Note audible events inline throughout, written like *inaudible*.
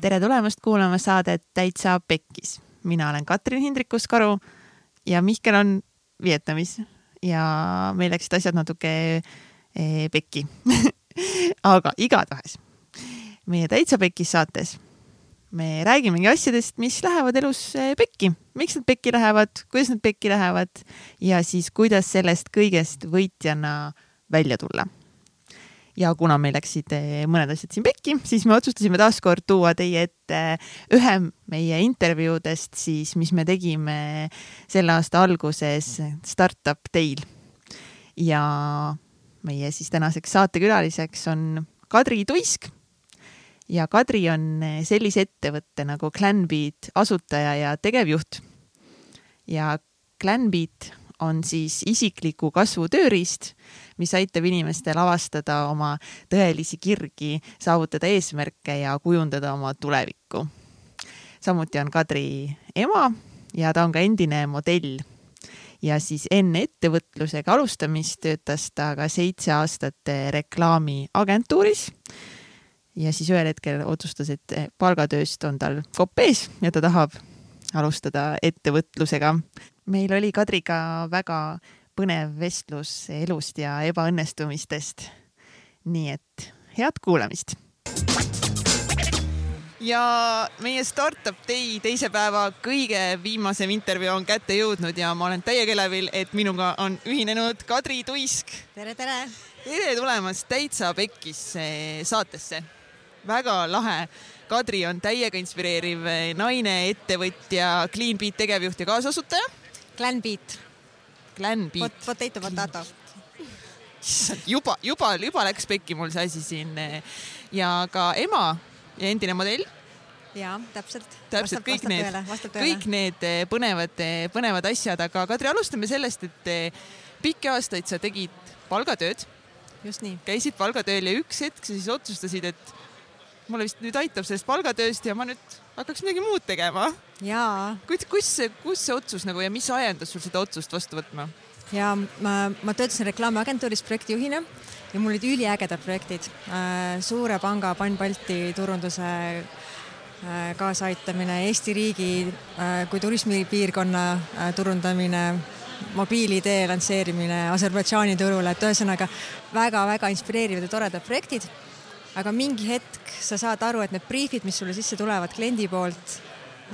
tere tulemast kuulama saadet Täitsa Pekkis. mina olen Katrin Hindrikus-Karu ja Mihkel on Vietnamis. Ja meil läksid asjad natuke eh, pekki. *laughs* Aga igatahes meie Täitsa Pekkis saates me räägimegi asjadest, mis lähevad elus eh, pekki, miks nad pekki lähevad, kuidas nad pekki lähevad ja siis kuidas sellest kõigest võitjana välja tulla ja kuna meil läksid eh, mõned asjad siin pekki, siis me otsustasime taaskord tuua teie ette ühe meie intervjuudest siis, mis me tegime selle aasta alguses Startup Dail. ja meie siis tänaseks saatekülaliseks on Kadri Tuisk. ja Kadri on sellise ettevõtte nagu Clanbeat asutaja ja tegevjuht. ja Clanbeat on siis isikliku kasvu tööriist mis aitab inimestel avastada oma tõelisi kirgi, saavutada eesmärke ja kujundada oma tulevikku. samuti on Kadri ema ja ta on ka endine modell. ja siis enne ettevõtlusega alustamist töötas ta ka seitse aastat reklaamiagentuuris ja siis ühel hetkel otsustas, et palgatööst on tal kopp ees ja ta tahab alustada ettevõtlusega. Meil oli Kadriga väga põnev vestlus elust ja ebaõnnestumistest. nii et head kuulamist. ja meie Startup Day teise päeva kõige viimasem intervjuu on kätte jõudnud ja ma olen täiega elevil, et minuga on ühinenud Kadri Tuisk. tere, tere. tere tulemast Täitsa Pekkis saatesse. väga lahe Kadri on täiega inspireeriv naine, ettevõtja, Cleanbeat tegevjuht ja kaasasutaja. Clanbeat Clan Beat. Potato, potato. issand, juba, juba, juba läks pekki mul see asi siin. ja ka ema ja endine modell. ja täpselt. täpselt kõik need, kõik need eh, põnevad, eh, põnevad asjad, aga Kadri, alustame sellest, et eh, pikki aastaid sa tegid palgatööd. just nii. käisid palgatööl ja üks hetk sa siis otsustasid, et mulle vist nüüd aitab sellest palgatööst ja ma nüüd hakkaks midagi muud tegema. jaa. kus, kus see, kus see otsus nagu ja mis ajendas sul seda otsust vastu võtma? ja ma, ma töötasin reklaamiagentuuris projektijuhina ja mul olid üliägedad projektid äh,. suure panga Pan Balti turunduse äh, kaasaaitamine, Eesti riigi äh, kui turismipiirkonna äh, turundamine mobiil-ID lansseerimine Aserbaidžaani turule, et ühesõnaga väga-väga inspireerivad ja toredad projektid aga mingi hetk sa saad aru, et need briifid, mis sulle sisse tulevad kliendi poolt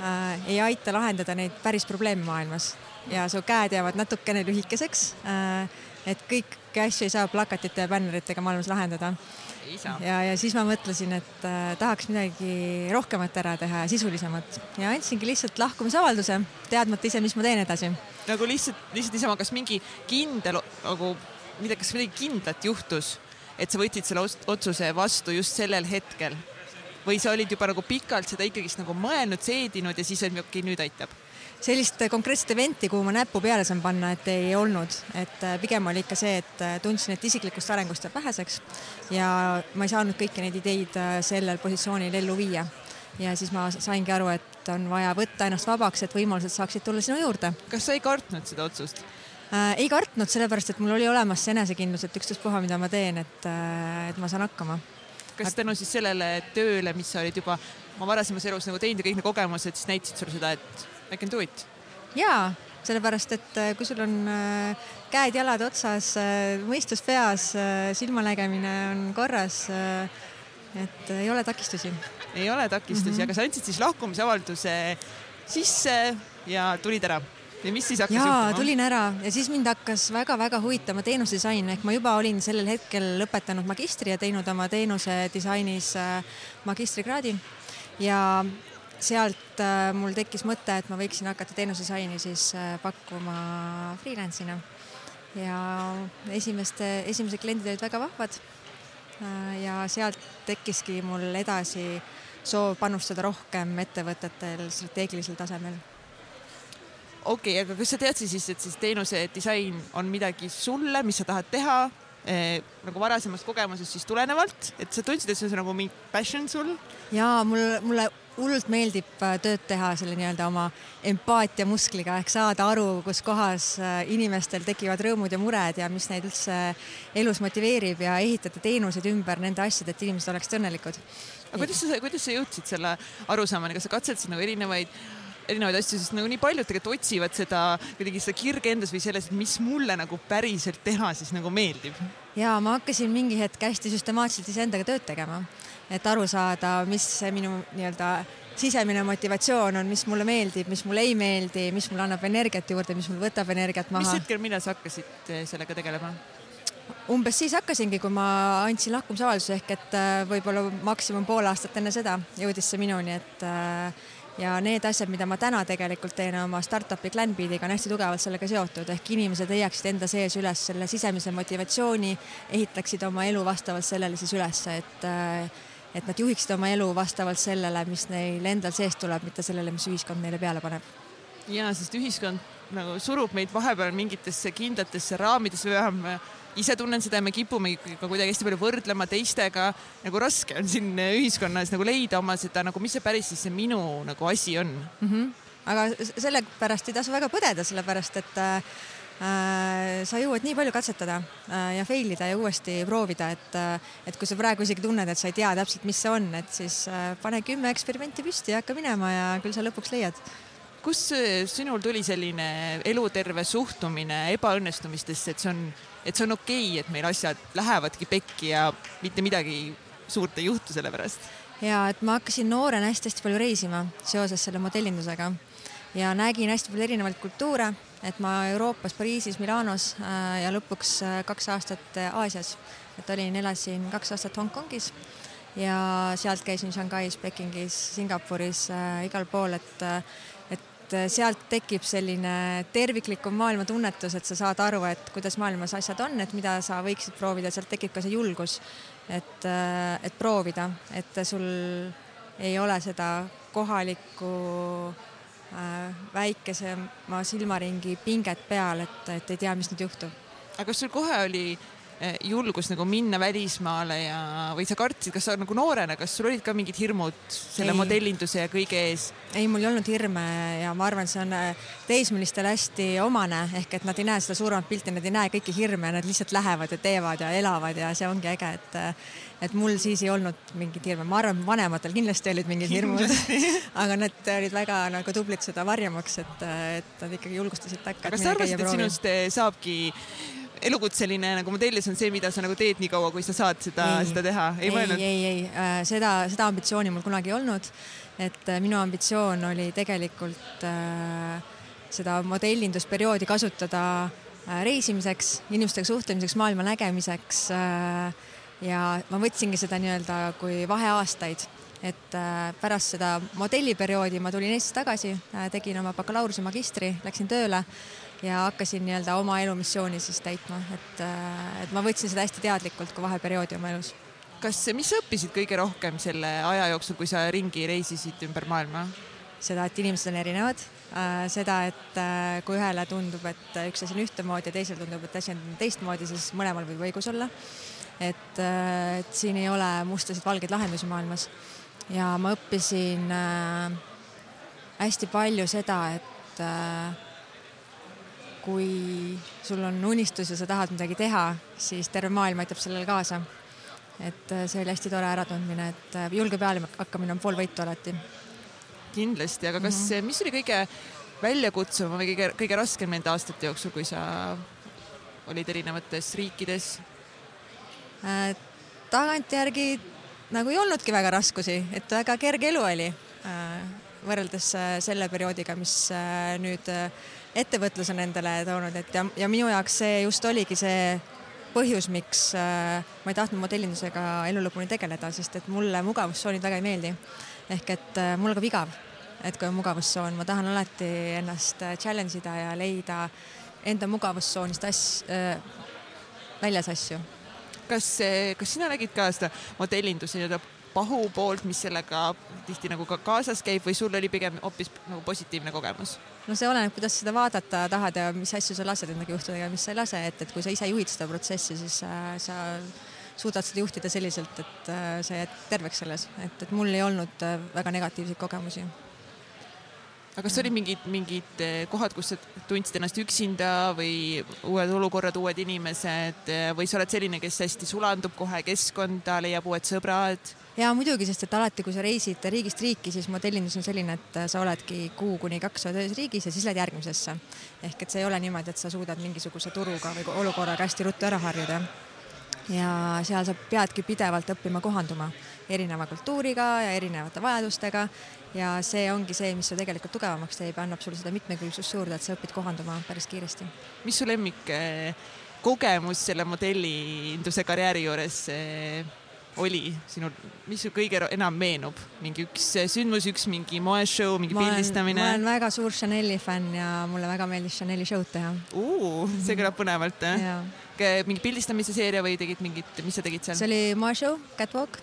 äh,, ei aita lahendada neid päris probleeme maailmas ja su käed jäävad natukene lühikeseks äh,. et kõiki asju ei saa plakatite ja bänneritega maailmas lahendada. ja, ja siis ma mõtlesin, et äh, tahaks midagi rohkemat ära teha ja sisulisemat ja andsingi lihtsalt lahkumisavalduse, teadmata ise, mis ma teen edasi. nagu lihtsalt, lihtsalt niisama, kas mingi kindel nagu midagi, kas midagi kindlat juhtus et sa võtsid selle otsuse vastu just sellel hetkel? või sa olid juba nagu pikalt seda ikkagist nagu mõelnud, seedinud ja siis olid, okei okay,, nüüd aitab? sellist konkreetset event'i, kuhu ma näppu peale saan panna, et ei olnud, et äh, pigem oli ikka see, et äh, tundsin, et isiklikust arengust jääb väheseks ja ma ei saanud kõiki neid ideid äh, sellel positsioonil ellu viia. ja siis ma saingi aru, et on vaja võtta ennast vabaks, et võimalused saaksid tulla sinu juurde. kas sa ei kartnud seda otsust? Äh,? ei kartnud, sellepärast et mul oli olemas see enesekindlus, et ükstaspuha, mida ma teen, et, äh, et ma saan hakkama. kas tänu siis sellele tööle, mis sa olid juba oma varasemas elus nagu teinud ja kõik need kogemused, siis näitasid sulle seda, et I can do it? jaa, sellepärast et äh, kui sul on äh, käed-jalad otsas, mõistus peas, silmanägemine on korras, et ei ole takistusi. ei ole takistusi mm, -hmm. aga sa andsid siis lahkumisavalduse sisse ja tulid ära ja mis siis hakkas jaa, juhtuma? tulin ära ja siis mind hakkas väga-väga huvitama teenusedisain ehk ma juba olin sellel hetkel lõpetanud magistri ja teinud oma teenuse disainis äh, magistrikraadi ja sealt äh, mul tekkis mõte, et ma võiksin hakata teenusedisaini siis äh, pakkuma freelance'ina. ja esimeste, esimesed kliendid olid väga vahvad. ja sealt tekkiski mul edasi soov panustada rohkem ettevõtetel strateegilisel tasemel okei okay,, aga kas sa teadsid siis, et siis teenuse disain on midagi sulle, mis sa tahad teha eh, nagu varasemast kogemusest siis tulenevalt, et sa tundsid, et see on nagu mingi passion sul? ja mul, mulle hullult meeldib äh, tööd teha selle nii-öelda oma empaatiamuskliga ehk saada aru, kus kohas äh, inimestel tekivad rõõmud ja mured ja mis neid üldse elus motiveerib ja ehitada teenuseid ümber nende asjade, et inimesed oleksid õnnelikud. aga kuidas sa, kuidas sa jõudsid selle arusaamani, kas sa katsetasid nagu erinevaid erinevaid asju, sest nagu nii paljud tegelikult otsivad seda kuidagi seda kirge endas või selles, et mis mulle nagu päriselt teha siis nagu meeldib. ja ma hakkasin mingi hetk hästi süstemaatiliselt iseendaga tööd tegema et aru saada, mis minu nii-öelda sisemine motivatsioon on, mis mulle meeldib, mis mulle ei meeldi, mis mulle annab energiat juurde, mis mul võtab energiat maha. mis hetkel, millal sa hakkasid eh, sellega tegelema? umbes siis hakkasingi, kui ma andsin lahkumisavalduse ehk et äh, võib-olla maksimum pool aastat enne seda jõudis see minuni, et äh, ja need asjad, mida ma täna tegelikult teen oma startup'i Glenbeadiga on hästi tugevalt sellega seotud, ehk inimesed leiaksid enda sees üles selle sisemise motivatsiooni, ehitaksid oma elu vastavalt sellele siis üles, et et nad juhiksid oma elu vastavalt sellele, mis neil endal seest tuleb, mitte sellele, mis ühiskond neile peale paneb. ja, sest ühiskond nagu surub meid vahepeal mingitesse kindlatesse raamidesse või vähemalt ise tunnen seda ja me kipumegi ka kuidagi hästi palju võrdlema teistega. nagu raske on siin ühiskonnas nagu leida oma seda nagu, mis see päris siis see minu nagu asi on mm. -hmm. aga sellepärast ei tasu väga põdeda, sellepärast et äh, Äh, sa jõuad nii palju katsetada äh, ja fail ida ja uuesti proovida, et, äh, et kui sa praegu isegi tunned, et sa ei tea täpselt, mis see on, et siis pane kümme eksperimenti püsti ja hakka minema ja küll sa lõpuks leiad kust sinul tuli selline eluterve suhtumine ebaõnnestumistesse, et see on, et see on okei okay,, et meil asjad lähevadki pekki ja mitte midagi suurt ei juhtu selle pärast? ja et ma hakkasin noorena hästi-hästi palju reisima seoses selle modellindusega ja nägin hästi palju erinevaid kultuure et ma Euroopas, Pariisis, Milanos äh, ja lõpuks äh, kaks aastat äh, Aasias, et olin, elasin kaks aastat Hongkongis ja sealt käisin Shanghais, Pekingis, Singapuris äh,, igal pool, et et sealt tekib selline terviklikum maailmatunnetus, et sa saad aru, et kuidas maailmas asjad on, et mida sa võiksid proovida, sealt tekib ka see julgus, et, et proovida, et sul ei ole seda kohalikku Äh, väikesema silmaringi pinget peal, et, et ei tea, mis nüüd juhtub. aga kas sul kohe oli eh, julgus nagu minna välismaale ja, või sa kartsid, kas sa nagu noorena, kas sul olid ka mingid hirmud selle ei. modellinduse ja kõige ees? ei, mul ei olnud hirme ja ma arvan, see on äh, teismelistele hästi omane, ehk et nad ei näe seda suuremat pilti, nad ei näe kõiki hirme, nad lihtsalt lähevad ja teevad ja elavad ja see ongi äge, et et mul siis ei olnud mingit hirme, ma arvan, vanematel kindlasti olid mingid hirmud *laughs* aga nad olid väga nagu tublid seda varjamaks, et, et nad ikkagi julgustasid takka. kas sa arvasid, et sinust eh, saabki elukutseline nagu modellis on see, mida sa nagu teed nii kaua, kui sa saad seda, seda teha, ei mõelnud? ei, ei, ei, äh, seda, seda ambitsiooni mul kunagi ei olnud. et äh, minu ambitsioon oli tegelikult äh, seda modellindusperioodi kasutada äh, reisimiseks, inimestega suhtlemiseks, maailma nägemiseks äh, ja ma võtsingi seda nii-öelda kui vaheaastaid, et äh, pärast seda modelliperioodi ma tulin Eestisse tagasi, tegin oma bakalaureuse, magistri, läksin tööle ja hakkasin nii-öelda oma elumissiooni siis täitma, et, äh, et ma võtsin seda hästi teadlikult kui vaheperioodi oma elus. kas, mis sa õppisid kõige rohkem selle aja jooksul, kui sa ringi reisisid ümber maailma? seda, et inimesed on erinevad, seda, et kui ühele tundub, et üks asi on ühtemoodi ja teisele tundub, et asi on teistmoodi, siis mõlemal võib õigus olla et, äh, et siin ei ole mustasid-valgeid lahendusi maailmas. ja ma õppisin äh, hästi palju seda, et äh, kui sul on unistus ja sa tahad midagi teha, siis terve maailm aitab sellele kaasa. et äh, see oli hästi tore äratundmine, et äh, julge peale hakkamine on pool võitu alati. kindlasti, aga kas mm, -hmm. mis oli kõige väljakutsuvam või kõige, kõige raskem nende aastate jooksul, kui sa olid erinevates riikides Äh, tagantjärgi nagu ei olnudki väga raskusi, et väga kerge elu oli äh, võrreldes äh, selle perioodiga, mis nüüd ettevõtlus on endale toonud, et ja, ja minu jaoks see just oligi see põhjus, miks ma ei tahtnud modellindusega elu lõpuni tegeleda, sest et mulle mugavustsoonid väga ei meeldi. ehk et mul on ka vigav, et kui on mugavustsoon, ma tahan alati ennast challenge ida ja leida enda mugavustsoonist äh,, väljas asju kas, kas sina nägid ka seda modellinduse nii-öelda pahu poolt, mis sellega tihti nagu ka kaasas käib või sul oli pigem hoopis nagu positiivne kogemus? No see oleneb, kuidas seda vaadata tahad ja mis asju sa lased endaga juhtuda ja mis sa ei lase, et, et kui sa ise juhid seda protsessi, siis sa, sa suudad seda juhtida selliselt, et sa jääd terveks selles, et, et mul ei olnud väga negatiivseid kogemusi aga kas oli mingid, mingid kohad, kus sa tundsid ennast üksinda või uued olukorrad, uued inimesed või sa oled selline, kes hästi sulandub kohe keskkonda, leiab uued sõbrad? ja muidugi, sest et alati, kui sa reisid riigist riiki, siis modellindus on selline, et sa oledki kuu kuni kaks oled ühes riigis ja siis lähed järgmisesse. ehk et see ei ole niimoodi, et sa suudad mingisuguse turuga või olukorraga hästi ruttu ära harjuda. ja seal sa peadki pidevalt õppima kohanduma erineva kultuuriga ja erinevate vajadustega ja see ongi see, mis su tegelikult tugevamaks teeb ja annab sulle seda mitmekülgsust juurde, et sa õpid kohanduma päris kiiresti. mis su lemmik kogemus selle modellinduse karjääri juures oli sinul, mis su kõige enam meenub, mingi üks sündmus, üks mingi moeshow, mingi ma pildistamine? ma olen väga suur Chanel'i fänn ja mulle väga meeldis Chanel'i show'd teha. see kõlab põnevalt, *laughs* jah? mingi pildistamise seeria või tegid mingit, mis sa tegid seal? see oli moeshow, catwalk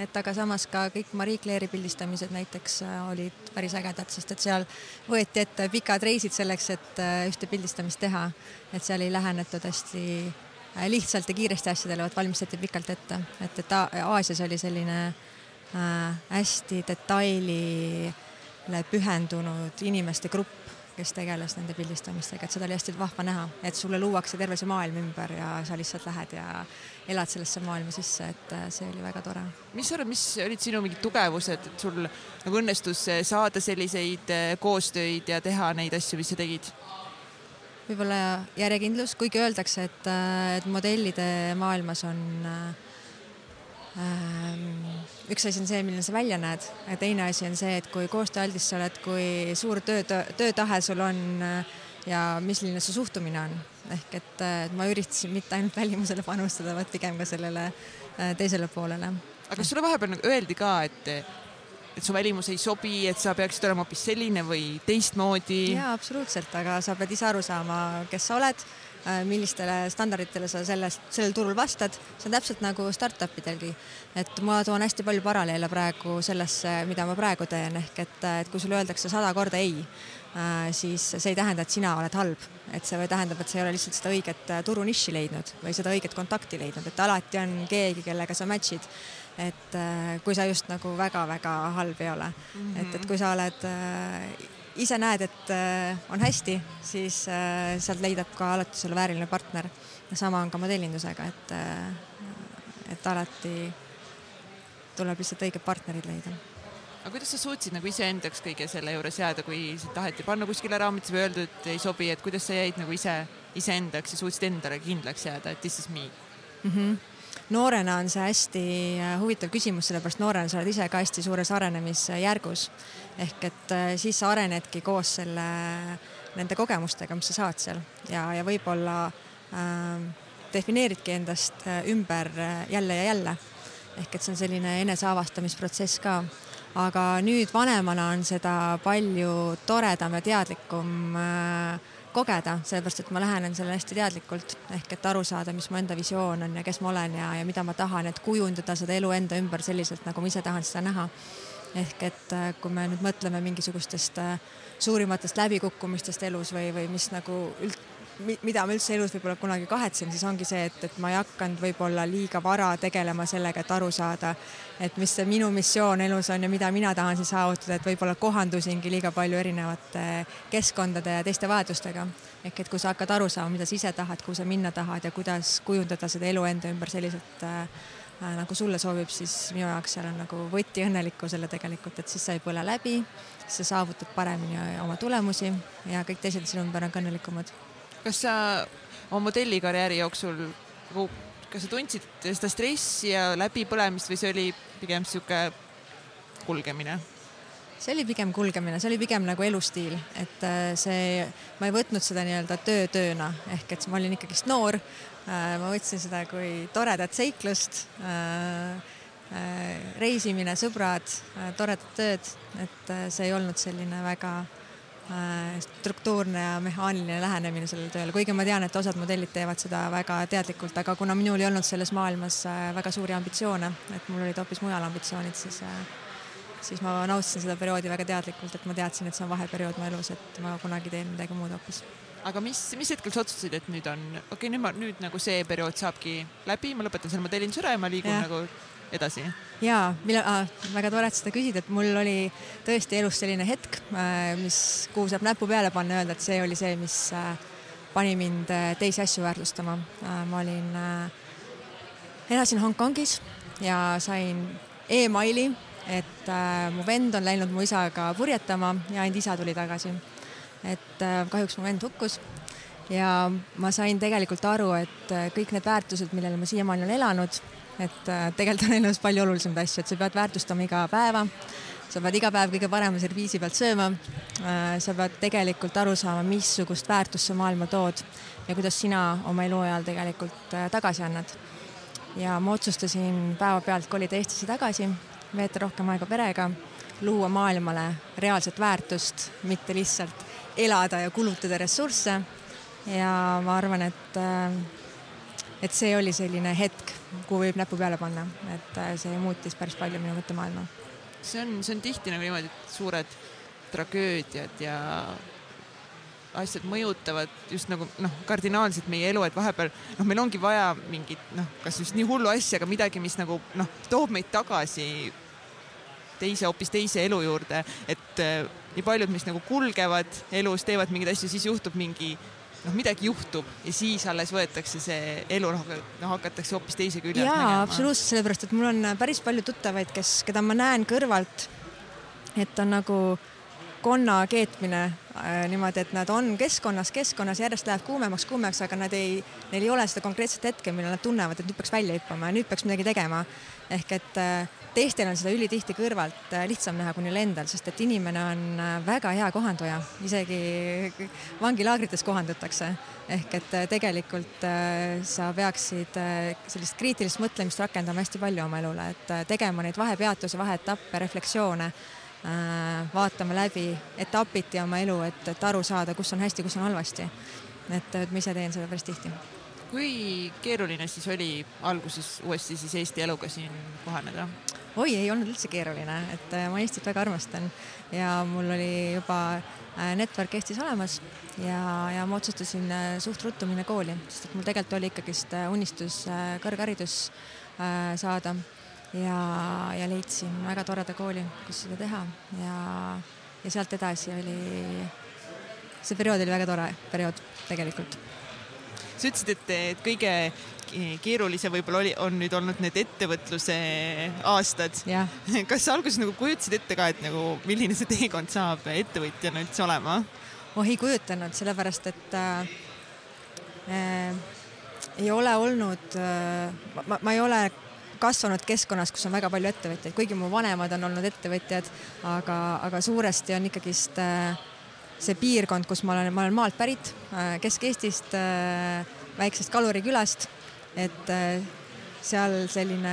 et aga samas ka kõik Marie Claire'i pildistamised näiteks äh, olid päris ägedad, sest et seal võeti ette pikad reisid selleks, et äh, ühte pildistamist teha. et seal ei lähenetud hästi äh, lihtsalt ja kiiresti asjadele, vaid valmistati pikalt ette, et, et Aasias oli selline äh, hästi detailile pühendunud inimeste grupp, kes tegeles nende pildistamistega, et seda oli hästi vahva näha, et sulle luuakse terve see maailm ümber ja sa lihtsalt lähed ja elad sellesse maailma sisse, et äh, see oli väga tore. mis sa arvad, mis olid sinu mingid tugevused, et sul nagu õnnestus äh, saada selliseid äh, koostöid ja teha neid asju, mis sa tegid? võib-olla järjekindlus, kuigi öeldakse, et, et modellide maailmas on äh, Ehm, üks asi on see, milline sa välja näed ja teine asi on see, et kui koostööaldis sa oled, kui suur töö, töötahe sul on ja milline su suhtumine on. Ehk et, äh, et ma üritasin mitte ainult välimusele panustada, vaid pigem ka sellele äh, teisele poolele. aga kas sulle vahepeal nagu öeldi ka, et, et su välimus ei sobi, et sa peaksid olema hoopis selline või teistmoodi? jaa, absoluutselt, aga sa pead ise aru saama, kes sa oled Äh, millistele standarditele sa sellest, sellel turul vastad, see on täpselt nagu startup idelgi. et ma toon hästi palju paralleele praegu sellesse, mida ma praegu teen, ehk et, et kui sulle öeldakse sada korda ei, äh, siis see ei tähenda, et sina oled halb, et see tähendab, et sa ei ole lihtsalt seda õiget äh, turunišši leidnud või seda õiget kontakti leidnud, et alati on keegi, kellega sa match'id. Et kui sa just nagu väga-väga halb ei ole. Mm, -hmm. et, et kui sa oled ise näed, et äh, on hästi, siis äh, sealt leidab ka alati sulle vääriline partner. ja sama on ka modellindusega, et, äh, et alati tuleb lihtsalt õiged partnerid leida aga kuidas sa suutsid nagu iseendaks kõige selle juures jääda, kui taheti panna kuskile raamatisse või öelda, et ei sobi, et kuidas sa jäid nagu ise iseendaks ja suutsid endale kindlaks jääda, et this is me mm? -hmm noorena on see hästi huvitav küsimus, sellepärast noorena sa oled ise ka hästi suures arenemisjärgus. Ehk et äh, siis sa arenedki koos selle, nende kogemustega, mis sa saad seal ja, ja võib-olla äh, defineeridki endast äh, ümber jälle ja jälle. ehk et see on selline eneseavastamisprotsess ka. aga nüüd vanemana on seda palju toredam ja teadlikum äh, kogeda, sellepärast et ma lähenen sellele hästi teadlikult ehk et aru saada, mis mu enda visioon on ja kes ma olen ja, ja mida ma tahan, et kujundada seda elu enda ümber selliselt, nagu ma ise tahan seda näha. Ehk et äh, kui me nüüd mõtleme mingisugustest äh, suurimatest läbikukkumistest elus või, või mis nagu üld, mida ma üldse elus võib-olla kunagi kahetsen, siis ongi see, et, et ma ei hakanud võib-olla liiga vara tegelema sellega, et aru saada, et mis see minu missioon elus on ja mida mina tahan siis saavutada, et võib-olla kohandusingi liiga palju erinevate keskkondade ja teiste vajadustega. ehk et kui sa hakkad aru saama, mida sa ise tahad, kuhu sa minna tahad ja kuidas kujundada seda elu enda ümber selliselt äh, nagu sulle sobib, siis minu jaoks seal on nagu võti õnnelikkusele tegelikult, et siis sa ei põle läbi, sa saavutad paremini oma tulemusi ja kõik teised sinu ümber on ka õnnelikumad kas sa oma modellikarjääri jooksul kas sa tundsid seda stressi ja läbipõlemist või see oli pigem sihuke kulgemine? See oli pigem kulgemine, see oli pigem nagu elustiil, et äh, see, ma ei võtnud seda nii-öelda töötööna ehk et ma olin ikkagist noor. Äh, ma võtsin seda kui toredat seiklust äh, reisimine, sõbrad, toredad tööd, et see ei olnud selline väga struktuurne ja mehaaniline lähenemine sellele tööle, kuigi ma tean, et osad modellid teevad seda väga teadlikult, aga kuna minul ei olnud selles maailmas väga suuri ambitsioone, et mul olid hoopis mujal ambitsioonid, siis siis ma nautisin seda perioodi väga teadlikult, et ma teadsin, et see on vaheperiood mu elus, et ma kunagi teen midagi muud hoopis. aga mis, mis hetkel sa otsustasid, et nüüd on, okei okay,, nüüd ma, nüüd nagu see periood saabki läbi, ma lõpetan selle modellinduse ära ja ma liigun ja. nagu edasi? jaa, mille ah,, väga tore, et seda küsid, et mul oli tõesti elus selline hetk, äh, mis, kuhu saab näpu peale panna ja öelda, et see oli see, mis äh, pani mind äh, teisi asju väärtustama. ma olin, elasin Hongkongis ja sain emaili, et mu vend on läinud mu isaga purjetama ja ainult isa tuli tagasi et äh, kahjuks mu vend hukkus ja ma sain tegelikult aru, et äh, kõik need väärtused, millele ma siiamaani olen elanud, et äh, tegelikult on elus palju olulisemaid asju, et sa pead väärtustama iga päeva, sa pead iga päev kõige parema serviisi pealt sööma. sa pead tegelikult aru saama, missugust väärtust sa maailma tood ja kuidas sina oma eluajal tegelikult tagasi annad. ja ma otsustasin päevapealt kolida Eestisse tagasi, veeta rohkem aega perega, luua maailmale reaalset väärtust, mitte lihtsalt elada ja kulutada ressursse. ja ma arvan, et, äh, et see oli selline hetk, kuhu võib näpu peale panna, et äh, see muutis päris palju minu mõttemaailma. see on, see on tihti nagu niimoodi, et suured tragöödiad ja asjad mõjutavad just nagu noh, kardinaalselt meie elu, et vahepeal noh, meil ongi vaja mingit noh, kas just nii hullu asja, aga midagi, mis nagu noh, toob meid tagasi teise, hoopis teise elu juurde, et äh, nii paljud, mis nagu kulgevad elus, teevad mingeid asju, siis juhtub mingi noh, midagi juhtub ja siis alles võetakse see elu noh, noh hakatakse hoopis teise külje alt nägema. absoluutselt, sellepärast et mul on päris palju tuttavaid, kes, keda ma näen kõrvalt, et on nagu konna keetmine äh, niimoodi, et nad on keskkonnas, keskkonnas järjest läheb kuumemaks, kuumemaks, aga nad ei, neil ei ole seda konkreetset hetke, millal nad tunnevad, et nüüd peaks välja hüppama ja nüüd peaks midagi tegema. ehk et äh, teistel on seda ülitihti kõrvalt äh, lihtsam näha kui neil endal, sest et inimene on äh, väga hea kohanduja, isegi vangilaagrites kohandutakse. ehk et äh, tegelikult sa peaksid sellist kriitilist mõtlemist rakendama hästi palju oma elule, et tegema neid vahepeatusi, vaheetappe, refleksioone, vaatama läbi etapiti oma elu, et, et aru saada, kus on hästi, kus on halvasti. et, et ma ise teen seda päris tihti kui keeruline siis oli alguses uuesti siis Eesti eluga siin kohaneda? oi, ei olnud üldse keeruline, et äh, ma Eestit väga armastan ja mul oli juba äh, network Eestis olemas ja, ja ma otsustasin äh, suht ruttu minna kooli, sest et mul tegelikult oli ikkagist unistus kõrgharidus saada ja, ja leidsin väga toreda kooli, kus seda teha ja, ja sealt edasi oli, see periood oli väga tore periood tegelikult sa ütlesid, et, et kõige keerulisem võib-olla oli, on nüüd olnud need ettevõtluse aastad. *laughs* kas sa alguses nagu kujutasid ette ka, et nagu milline see teekond saab ettevõtjana üldse olema? oh ei kujutanud, sellepärast et äh, äh, ei ole olnud äh,, ma, ma ei ole kasvanud keskkonnas, kus on väga palju ettevõtjaid, kuigi mu vanemad on olnud ettevõtjad, aga, aga suuresti on ikkagist äh, see piirkond, kus ma olen, ma olen maalt pärit, äh, Kesk-Eestist, äh, väiksest kalurikülast, et seal selline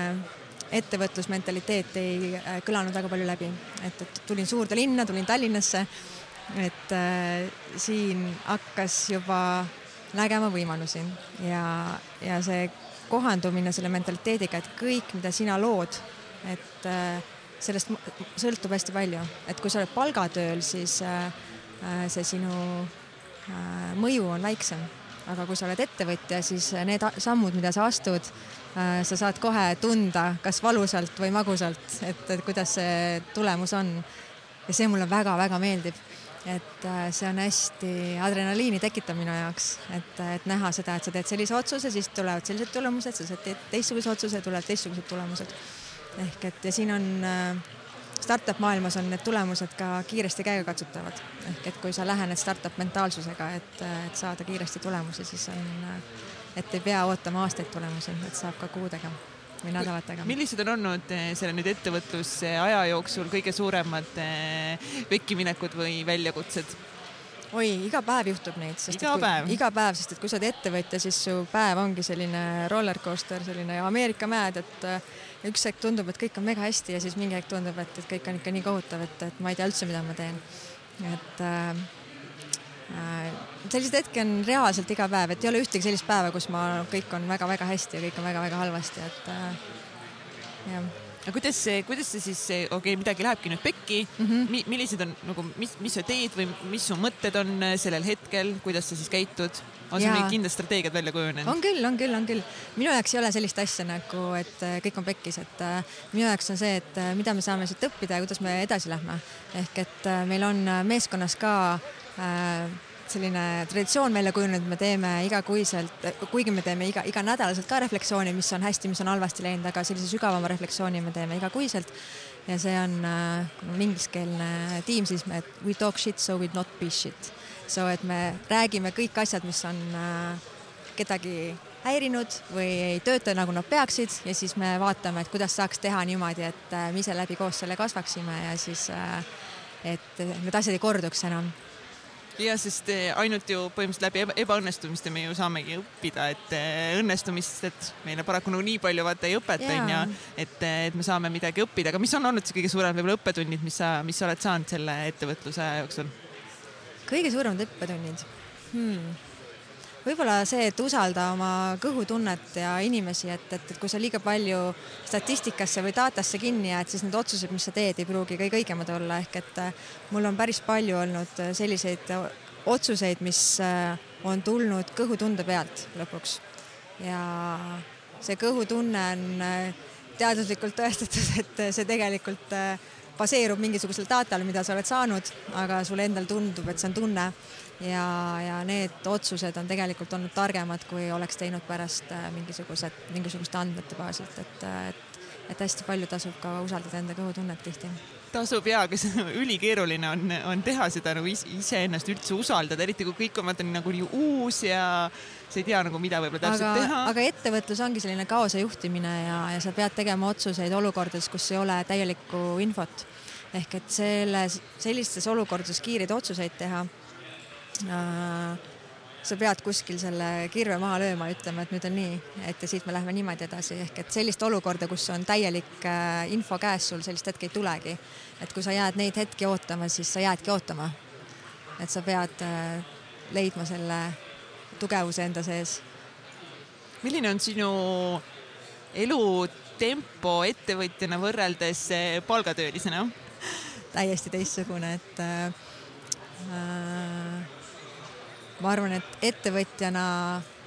ettevõtlusmentaliteet ei kõlanud väga palju läbi, et, et tulin suurde linna, tulin Tallinnasse, et äh, siin hakkas juba nägema võimalusi. Ja, ja see kohandumine selle mentaliteediga, et kõik, mida sina lood, et äh, sellest sõltub hästi palju, et kui sa oled palgatööl, siis äh, Äh, see sinu mõju on väiksem. aga kui sa oled ettevõtja, siis need sammud, mida sa astud, sa saad kohe tunda, kas valusalt või magusalt, et, et kuidas see tulemus on. ja see mulle väga-väga meeldib et see on hästi adrenaliini tekitav minu jaoks, et, et näha seda, et sa teed sellise otsuse, siis tulevad sellised tulemused, sa teed teistsuguse otsuse, tulevad teistsugused tulemused. ehk et ja siin on äh, startup maailmas on need tulemused ka kiiresti käegakatsutavad. ehk et kui sa lähened startup mentaalsusega, et, et saada kiiresti tulemusi, siis on, et ei pea ootama aastaid tulemusi, et saab ka kuudega või nädalatega. millised on olnud eh, selle nüüd ettevõtluse aja jooksul kõige suuremad vekkiminekud eh, või väljakutsed? oi, iga päev juhtub neid, sest iga päev, iga päev, sest et kui sa oled ettevõtja, siis su päev ongi selline rollercoaster, selline Ameerika mäed, et üks hetk tundub, et kõik on mega hästi ja siis mingi hetk tundub, et, et kõik on ikka nii kohutav, et, et ma ei tea üldse, mida ma teen. et äh, selliseid hetki on reaalselt iga päev, et ei ole ühtegi sellist päeva, kus ma, kõik on väga-väga hästi ja kõik on väga-väga halvasti, et äh, jah aga kuidas see, kuidas see siis, okei okay,, midagi lähebki nüüd pekki mm, -hmm. Mi, millised on nagu, mis, mis sa teed või mis su mõtted on äh, sellel hetkel, kuidas sa siis käitud? on sul mingid kindlad strateegiad välja kujunenud? on küll, on küll, on küll. minu jaoks ei ole sellist asja nagu, et äh, kõik on pekkis, et äh, minu jaoks on see, et mida me saame siit õppida ja kuidas me edasi lähme. ehk et meil on meeskonnas ka äh, selline traditsioon välja kujunenud, me teeme igakuiselt, kuigi me teeme iga, iganädalaselt ka refleksiooni, mis on hästi, mis on halvasti läinud, aga sellise sügavama refleksiooni me teeme igakuiselt. ja see on äh, ingliskeelne tiim siis, et we talk shit so we not be shit. So et me räägime kõik asjad, mis on äh, kedagi häirinud või ei tööta nagu nad peaksid ja siis me vaatame, et kuidas saaks teha niimoodi, et äh, me ise läbi koos selle kasvaksime ja siis äh, et need asjad ei korduks enam ja sest eh, ainult ju põhimõtteliselt läbi ebaõnnestumiste me ju saamegi õppida, et eh, õnnestumist, et meile paraku nagu nii palju vaata ei õpeta onju, et, eh, et me saame midagi õppida, aga mis on olnud see kõige suurem võib-olla õppetunnid, mis sa, mis sa oled saanud selle ettevõtluse jooksul? kõige suuremad õppetunnid hmm.? Võib-olla see, et usalda oma kõhutunnet ja inimesi, et, et, et kui sa liiga palju statistikasse või datasse kinni jääd, siis need otsused, mis sa teed, ei pruugi kõige õigemad olla, ehk et äh, mul on päris palju olnud äh, selliseid äh, otsuseid, mis on tulnud kõhutunde pealt lõpuks. ja see kõhutunne on teaduslikult tõestatud, *laughs* et see tegelikult baseerub mingisugusel datal, mida sa oled saanud, aga sulle endal tundub, et see on tunne ja, ja need otsused on tegelikult olnud targemad, kui oleks teinud pärast äh, mingisugused, mingisuguste andmete baasilt, et, äh, et et hästi palju tasub ka usaldada enda kõhutunnet tihti. Tasub ja, aga see ülikeeruline on, on teha seda nagu iseennast üldse usaldada, eriti kui kõik on vaata nagu nii uus ja sa ei tea nagu, mida võib-olla täpselt aga, teha. aga ettevõtlus ongi selline kaose juhtimine ja, ja sa pead tegema otsuseid olukordades, kus ei ole täielikku infot. ehk et selles, sellistes olukordades kiireid otsuseid teha Äh, sa pead kuskil selle kirve maha lööma ütlema, et nüüd on nii, et ja siit me läheme niimoodi edasi, ehk et sellist olukorda, kus on täielik äh, info käes sul, sellist hetke ei tulegi. et kui sa jääd neid hetki ootama, siis sa jäädki ootama. et sa pead äh, leidma selle tugevuse enda sees. milline on sinu elutempo ettevõtjana võrreldes palgatöölisena? *laughs* täiesti teistsugune, et äh, ma arvan, et ettevõtjana,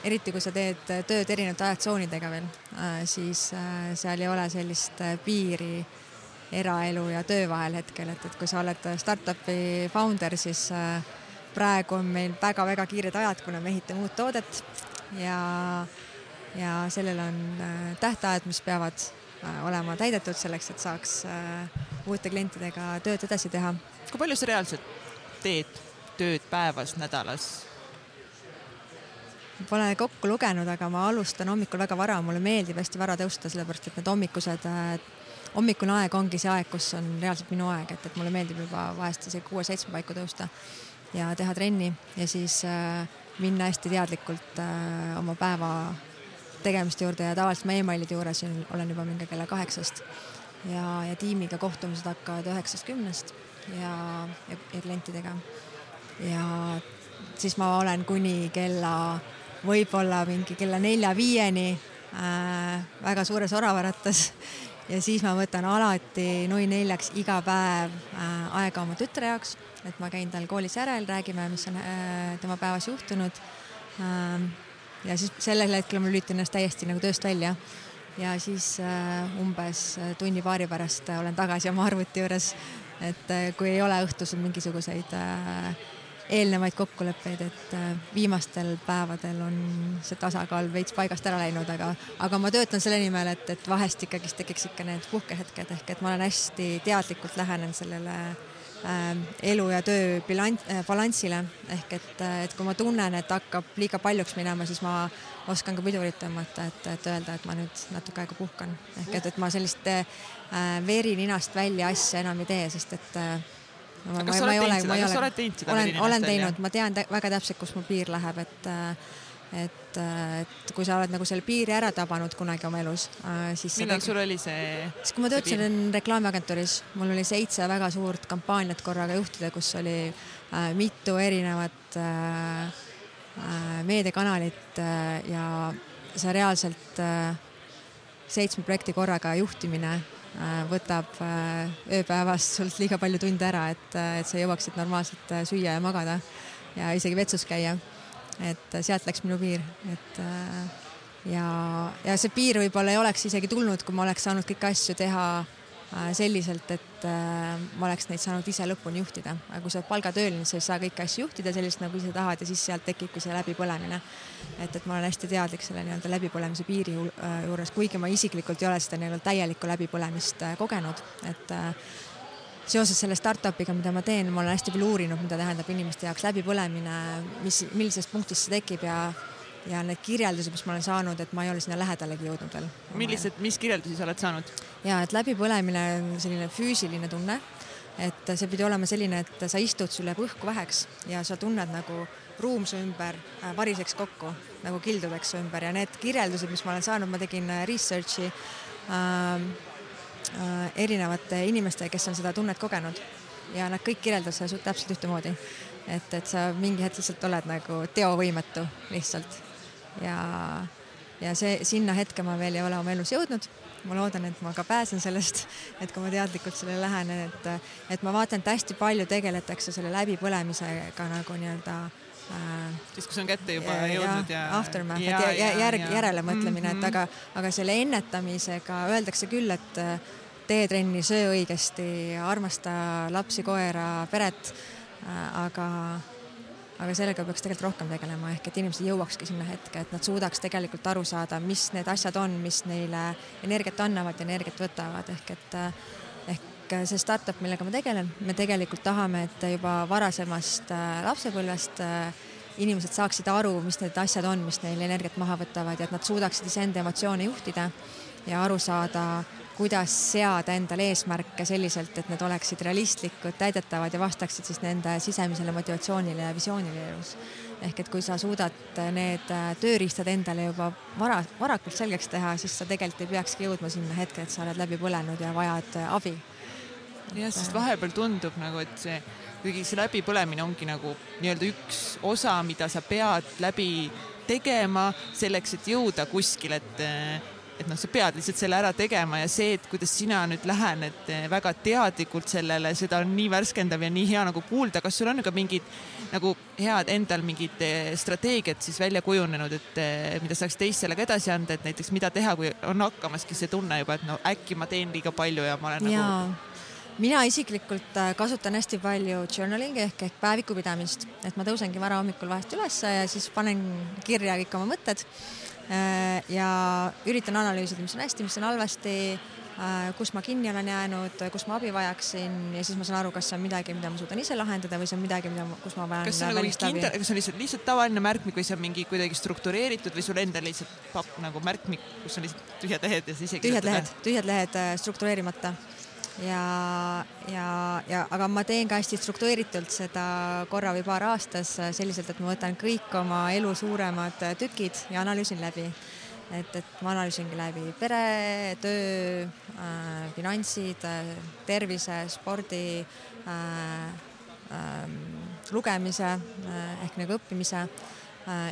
eriti kui sa teed tööd erinevate ajatsoonidega veel, äh, siis äh, seal ei ole sellist äh, piiri eraelu ja töö vahel hetkel, et, et kui sa oled startup'i founder, siis praegu on meil väga-väga kiired ajad, kuna me ehitame uut toodet ja, ja sellel on tähtajad, mis peavad olema täidetud selleks, et saaks uute klientidega tööd edasi teha. kui palju sa reaalselt teed tööd päevas, nädalas? Pole kokku lugenud, aga ma alustan hommikul väga vara, mulle meeldib hästi vara tõusta, sellepärast et need hommikused, äh, hommikune aeg ongi see aeg, kus on reaalselt minu aeg, et, et mulle meeldib juba vahest isegi kuue-seitsme paiku tõusta ja teha trenni ja siis äh, minna hästi teadlikult äh, oma päeva tegemiste juurde ja tavaliselt ma emailide juures olen juba mingi kella kaheksast ja, ja tiimiga kohtumised hakkavad üheksast, kümnest ja, ja, ja klientidega. ja siis ma olen kuni kella võib-olla mingi kella nelja-viieni äh, väga suures oravaratas ja siis ma võtan alati nui neljaks iga päev äh, aega oma tütre jaoks, et ma käin tal koolis järel, räägime, mis on äh, tema päevas juhtunud äh,. ja siis sellel hetkel ma lülitan ennast täiesti nagu tööst välja ja siis äh, umbes tunni-paari pärast olen tagasi oma arvuti juures. et äh, kui ei ole õhtusel mingisuguseid äh, eelnevaid kokkuleppeid, et äh, viimastel päevadel on see tasakaal veits paigast ära läinud, aga, aga ma töötan selle nimel, et, et vahest ikkagist tekiks ikka need puhkehetked ehk et ma olen hästi teadlikult lähenen sellele äh, elu ja töö bilanss äh,, balansile. Ehk et, äh, et kui ma tunnen, et hakkab liiga paljuks minema, siis ma oskan ka pidurit tõmmata, et, et öelda, et ma nüüd natuke aega puhkan. Ehk et, et ma sellist äh, veri ninast välja asja enam ei tee, sest et äh, aga kas sa oled teinud seda, kas sa oled teinud seda? olen, olen teinud, ma tean väga täpselt, kus mu piir läheb, et et, et kui sa oled nagu selle piiri ära tabanud kunagi oma elus, siis millal sul oli see? siis kui ma töötasin reklaamiagentuuris, mul oli seitse väga suurt kampaaniat korraga juhtida, kus oli äh, mitu erinevat äh, äh, meediakanalit äh, ja sa reaalselt äh, seitsme projekti korraga juhtimine äh, võtab äh, ööpäevas sult liiga palju tunde ära, et, et sa jõuaksid normaalselt süüa ja magada ja isegi vetsus käia. et sealt läks minu piir, et ja, ja see piir võib-olla ei oleks isegi tulnud, kui ma oleks saanud kõiki asju teha Äh, selliselt, et äh, ma oleks neid saanud ise lõpuni juhtida, aga kui sa oled palgatööline, sa ei saa kõiki asju juhtida selliselt, nagu ise tahad ja siis sealt tekibki see läbipõlemine. et, et ma olen hästi teadlik selle nii-öelda läbipõlemise piiri äh, juures, kuigi ma isiklikult ei ole seda nii-öelda täielikku läbipõlemist kogenud, et seoses selle startup'iga, mida ma teen, ma olen hästi palju uurinud, mida tähendab inimeste jaoks läbipõlemine, mis, millisest punktist see tekib ja ja need kirjeldused, mis ma olen saanud, et ma ei ole sinna lähedalegi jõudnud veel. millised, mis kirjeldusi sa oled saanud? ja et läbipõlemine on selline füüsiline tunne, et see pidi olema selline, et sa istud, sul jääb õhku väheks ja sa tunned nagu ruum su ümber äh, variseks kokku nagu kildudeks su ümber ja need kirjeldused, mis ma olen saanud, ma tegin äh, research'i äh, äh, erinevate inimestega, kes on seda tunnet kogenud ja nad kõik kirjeldasid seda täpselt ühtemoodi. et, et sa mingi hetk lihtsalt oled nagu teovõimetu lihtsalt ja, ja see, sinna hetke ma veel ei ole oma elus jõudnud. ma loodan, et ma ka pääsen sellest, *laughs* et kui ma teadlikult sellele lähenen, et, et ma vaatan, et hästi palju tegeletakse selle läbipõlemisega nagu nii-öelda äh, siis, kui see on kätte juba ja, jõudnud ja. Aftermath, et ja, ja, järg, järelemõtlemine mm, -hmm. et aga, aga selle ennetamisega öeldakse küll, et äh, tee trenni, söö õigesti, armasta lapsi, koera, peret. Äh, aga aga sellega peaks tegelikult rohkem tegelema, ehk et inimesed jõuakski sinna hetke, et nad suudaks tegelikult aru saada, mis need asjad on, mis neile energiat annavad ja energiat võtavad, ehk et ehk see startup, millega ma tegelen, me tegelikult tahame, et juba varasemast äh, lapsepõlvest äh, inimesed saaksid aru, mis need asjad on, mis neil energiat maha võtavad ja et nad suudaksid iseenda emotsioone juhtida ja aru saada kuidas seada endale eesmärke selliselt, et need oleksid realistlikud, täidetavad ja vastaksid siis nende sisemisele motivatsioonile ja visioonile elus. ehk et kui sa suudad need tööriistad endale juba vara, varakult selgeks teha, siis sa tegelikult ei peakski jõudma sinna hetke, et sa oled läbi põlenud ja vajad abi. jah, sest vahepeal tundub nagu, et see, kuigi see läbipõlemine ongi nagu nii-öelda üks osa, mida sa pead läbi tegema selleks, et jõuda kuskile, et et noh, sa pead lihtsalt selle ära tegema ja see, et kuidas sina nüüd lähened eh, väga teadlikult sellele, seda on nii värskendav ja nii hea nagu kuulda. kas sul on ka mingid nagu head endal mingid eh, strateegiad siis välja kujunenud, et eh, mida saaks teistele ka edasi anda, et näiteks mida teha, kui on hakkamaski see tunne juba, et no äkki ma teen liiga palju ja ma olen ja. nagu mina isiklikult äh, kasutan hästi palju journalingi ehk, ehk päevikupidamist, et ma tõusengi vara hommikul vahest ülesse ja siis panen kirja kõik oma mõtted ja üritan analüüsida, mis on hästi, mis on halvasti, äh, kus ma kinni olen jäänud, kus ma abi vajaksin ja siis ma saan aru, kas see on midagi, mida ma suudan ise lahendada või see on midagi, mida, kus ma vajan. kas see on nagu kindel, kas see on lihtsalt, lihtsalt tavaline märkmik või see on mingi kuidagi struktureeritud või sul endal lihtsalt pakk nagu märkmik, kus on lihtsalt tühjad lehed ja siis ise tühjad lehed, tühjad lehed äh, struktureerimata ja, ja, ja aga ma teen ka hästi struktureeritult seda korra või paar aastas selliselt, et ma võtan kõik oma elu suuremad tükid ja analüüsin läbi. et, et ma analüüsingi läbi pere, töö äh,, finantsid äh,, tervise, spordi äh,, äh, lugemise äh, ehk nagu õppimise Äh,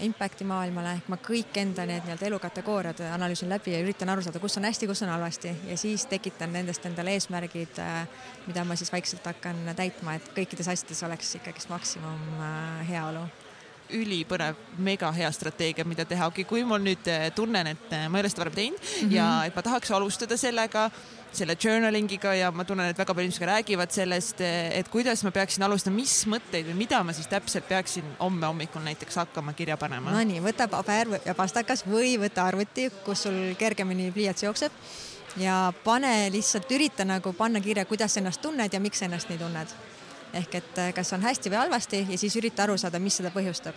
impact'i maailmale, ehk ma kõik enda need nii-öelda elukategooriad analüüsin läbi ja üritan aru saada, kus on hästi, kus on halvasti. Ja siis tekitan nendest endale eesmärgid, äh, mida ma siis vaikselt hakkan täitma, et kõikides asjades oleks ikkagist maksimum äh, heaolu. Ülipõnev, mega hea strateegia, mida teha, okei okay,, kui mul nüüd tunnen, et ma ei ole seda varem teinud mm -hmm. ja et ma tahaks alustada sellega selle journalingiga ja ma tunnen, et väga palju inimesed räägivad sellest, et kuidas ma peaksin alustama, mis mõtteid või mida ma siis täpselt peaksin homme hommikul näiteks hakkama kirja panema. Nonii, võta paber ja pastakas või võta arvuti, kus sul kergemini pliiats jookseb ja pane lihtsalt, ürita nagu panna kirja, kuidas sa ennast tunned ja miks sa ennast nii tunned. ehk et kas on hästi või halvasti ja siis ürita aru saada, mis seda põhjustab